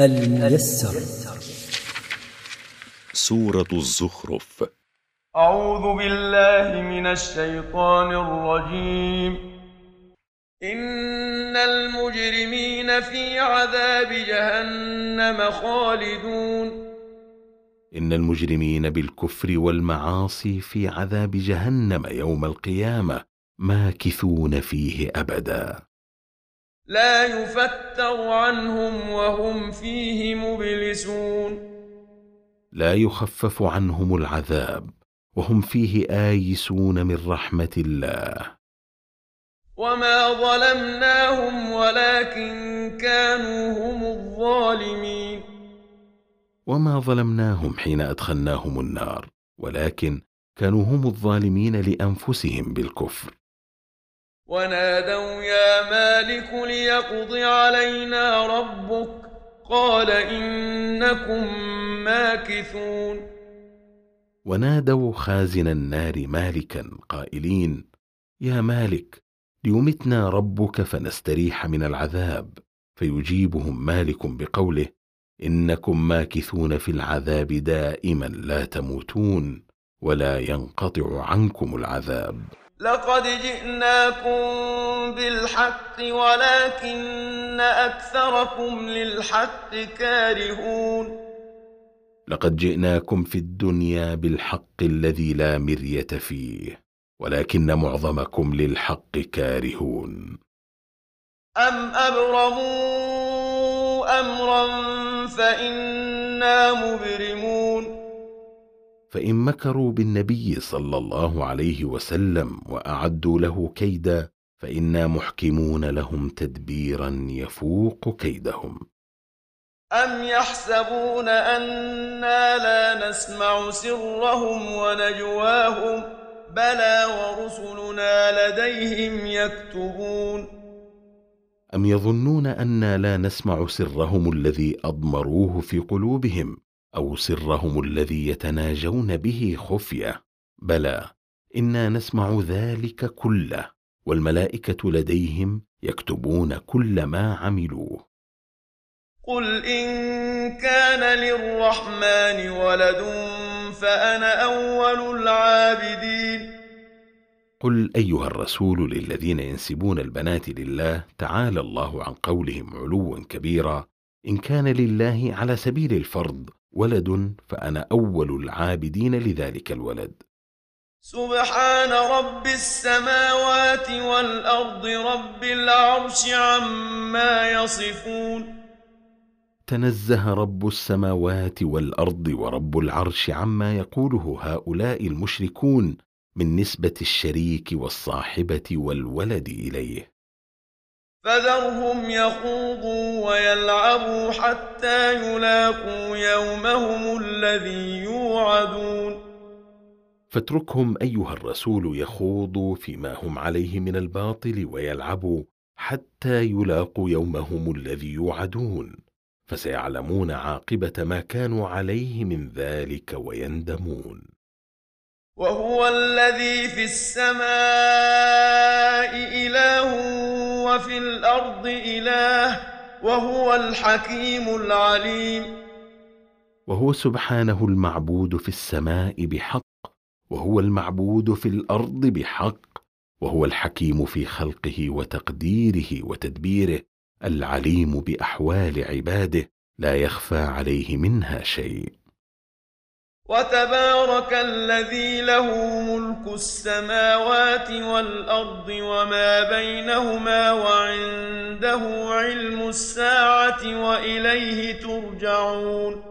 الميسر. سورة الزخرف. أعوذ بالله من الشيطان الرجيم. إن المجرمين في عذاب جهنم خالدون. إن المجرمين بالكفر والمعاصي في عذاب جهنم يوم القيامة ماكثون فيه أبدا. لا يفتر عنهم وهم فيه مبلسون. لا يخفف عنهم العذاب وهم فيه آيسون من رحمة الله. وما ظلمناهم ولكن كانوا هم الظالمين. وما ظلمناهم حين أدخلناهم النار ولكن كانوا هم الظالمين لأنفسهم بالكفر. ونادوا يا مالك ليقض علينا ربك قال إنكم ماكثون. ونادوا خازن النار مالكا قائلين يا مالك ليمتنا ربك فنستريح من العذاب. فيجيبهم مالك بقوله إنكم ماكثون في العذاب دائما لا تموتون ولا ينقطع عنكم العذاب. لقد جئناكم بالحق ولكن أكثركم للحق كارهون. لقد جئناكم في الدنيا بالحق الذي لا مرية فيه ولكن معظمكم للحق كارهون. أم أبرموا أمرا فإنا مبرمون. فإن مكروا بالنبي صلى الله عليه وسلم وأعدوا له كيدا فإنا محكمون لهم تدبيرا يفوق كيدهم. أم يحسبون أنا لا نسمع سرهم ونجواهم؟ بلى ورسلنا لديهم يكتبون. أم يظنون أنا لا نسمع سرهم الذي أضمروه في قلوبهم؟ أو سرهم الذي يتناجون به خفية. بلى إنا نسمع ذلك كله والملائكة لديهم يكتبون كل ما عملوه قل إن كان للرحمن ولد فأنا أول العابدين. قل أيها الرسول للذين ينسبون البنات لله تعالى الله عن قولهم علوا كبيرا. إن كان لله على سبيل الفرض ولد فأنا أول العابدين لذلك الولد. سبحان رب السماوات والأرض رب العرش عما يصفون. تنزه رب السماوات والأرض ورب العرش عما يقوله هؤلاء المشركون من نسبة الشريك والصاحبة والولد إليه. فذرهم يخوضوا ويلعبوا حتى يلاقوا يومهم الذي يوعدون. فاتركهم أيها الرسول يخوضوا فيما هم عليه من الباطل ويلعبوا حتى يلاقوا يومهم الذي يوعدون. فسيعلمون عاقبة ما كانوا عليه من ذلك ويندمون. وهو الذي في السماء إله وفي الأرض إله وهو الحكيم العليم. وهو سبحانه المعبود في السماء بحق وهو المعبود في الأرض بحق وهو الحكيم في خلقه وتقديره وتدبيره العليم بأحوال عباده لا يخفى عليه منها شيء. وتبارك الذي له ملك السماوات والأرض وما بينهما وعنده علم الساعة وإليه ترجعون.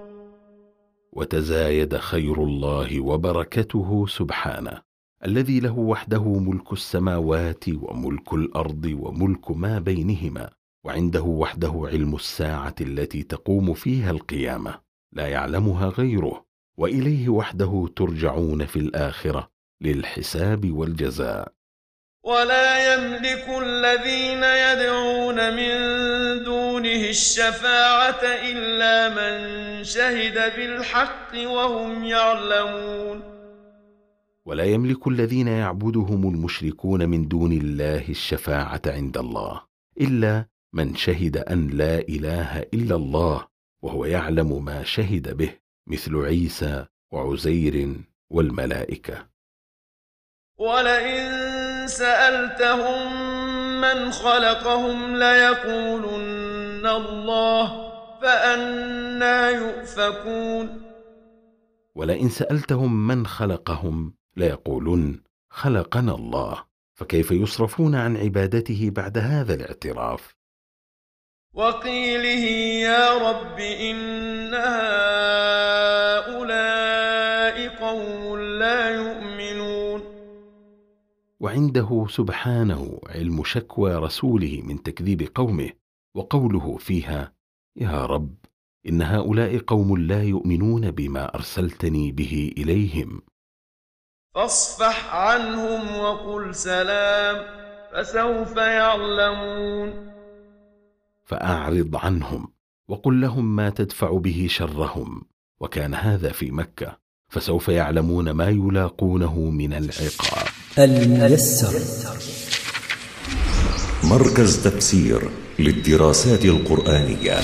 وتزايد خير الله وبركته سبحانه. الذي له وحده ملك السماوات وملك الأرض وملك ما بينهما وعنده وحده علم الساعة التي تقوم فيها القيامة. لا يعلمها غيره. وإليه وحده ترجعون في الآخرة للحساب والجزاء. ولا يملك الذين يدعون من دونه الشفاعة إلا من شهد بالحق وهم يعلمون. ولا يملك الذين يعبدهم المشركون من دون الله الشفاعة عند الله إلا من شهد أن لا إله إلا الله وهو يعلم ما شهد به. مثل عيسى وعزير والملائكة. ولئن سألتهم من خلقهم ليقولن الله فأنا يؤفكون. ولئن سألتهم من خلقهم ليقولن خلقنا الله فكيف يصرفون عن عبادته بعد هذا الاعتراف؟ وقيله يا رب هؤلاء وعنده سبحانه علم شكوى رسوله من تكذيب قومه وقوله فيها يا رب إن هؤلاء قوم لا يؤمنون بما أرسلتني به إليهم. فاصفح عنهم وقل سلام فسوف يعلمون. فأعرض عنهم وقل لهم ما تدفع به شرهم وكان هذا في مكة فسوف يعلمون ما يلاقونه من العقاب. الميسر. مركز تفسير للدراسات القرآنية.